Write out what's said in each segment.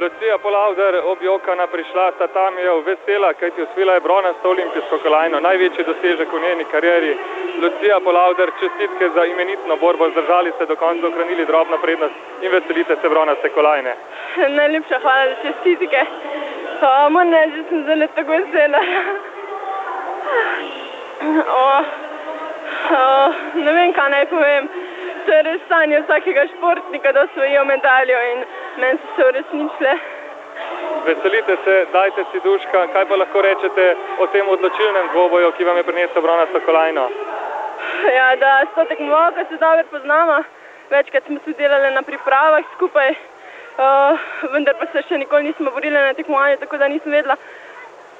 Lucija Polavder, objokana prišla, sta tam je vesela, kajti osvila je bronasto olimpijsko kolajno, največji dosežek v njeni karieri. Lucija Polavder, čestitke za imenitno borbo, zdržali ste do konca, ohranili drobno prednost in veselite se bronaste kolajne. Najlepša hvala za čestitke. Moram reči, da sem zelo tako vesela. Oh, oh, ne vem, kaj naj povem. To je res sanje vsakega športnika, da osvojijo medaljo in meni so se uresničile. Veselite se, dajte si duška, kaj pa lahko rečete o tem odločilnem dvoboju, ki vam je prinesel bronasto kolajno? Ja, da sto tekmovalka se dobro poznamo, večkrat smo tudi delali na pripravah skupaj, uh, vendar pa se še nikoli nismo borili na tekmovanju, tako da nisem vedela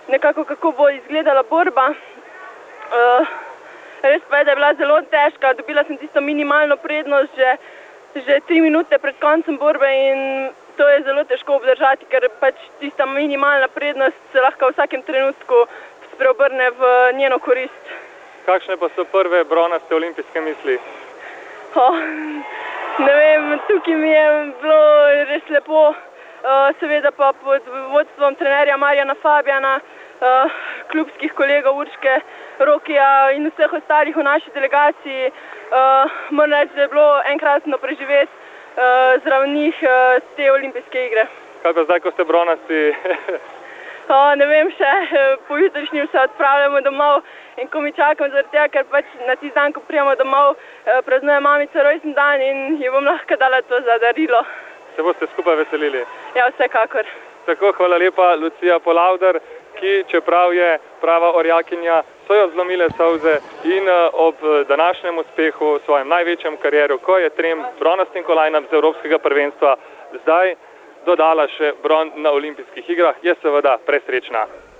nekako, kako bo izgledala borba. Uh, res pa je, da je bila zelo težka, dobila sem tisto minimalno prednost že, že tri minute pred koncem borbe in to je zelo težko obdržati, ker pač tista minimalna prednost se lahko v vsakem trenutku spreobrne v njeno korist. Kakšne pa so prve bronaste olimpijske misli? Oh, ne vem, tukaj mi je bilo res lepo, uh, seveda pa pod vodstvom trenerja Marjana Fabjana, uh, klubskih kolegov Urške, Rokija in vseh ostalih v naši delegaciji. Uh, moram reči, da je bilo enkratno preživeti uh, zraven njih uh, te olimpijske igre. Kaj pa zdaj, ko ste bronasti? O, ne vem še, pojutrišnjem se odpravljamo domov in ko mi čakam zaradi tega, ker pač na tisti dan, ko prijemo domov, praznuje mamica rojstni dan in ji bom lahko dala to za darilo. Se boste skupaj veselili? Ja, vsekakor. Tako, hvala lepa, Lucija Polavder, ki čeprav je prava orjakinja, so jo zlomile solze in ob današnjem uspehu v svojem največjem karieru, ko je trem bronastim kolajnam z Evropskega prvenstva, zdaj dodala še bron na olimpijskih igrah, je seveda presrečna.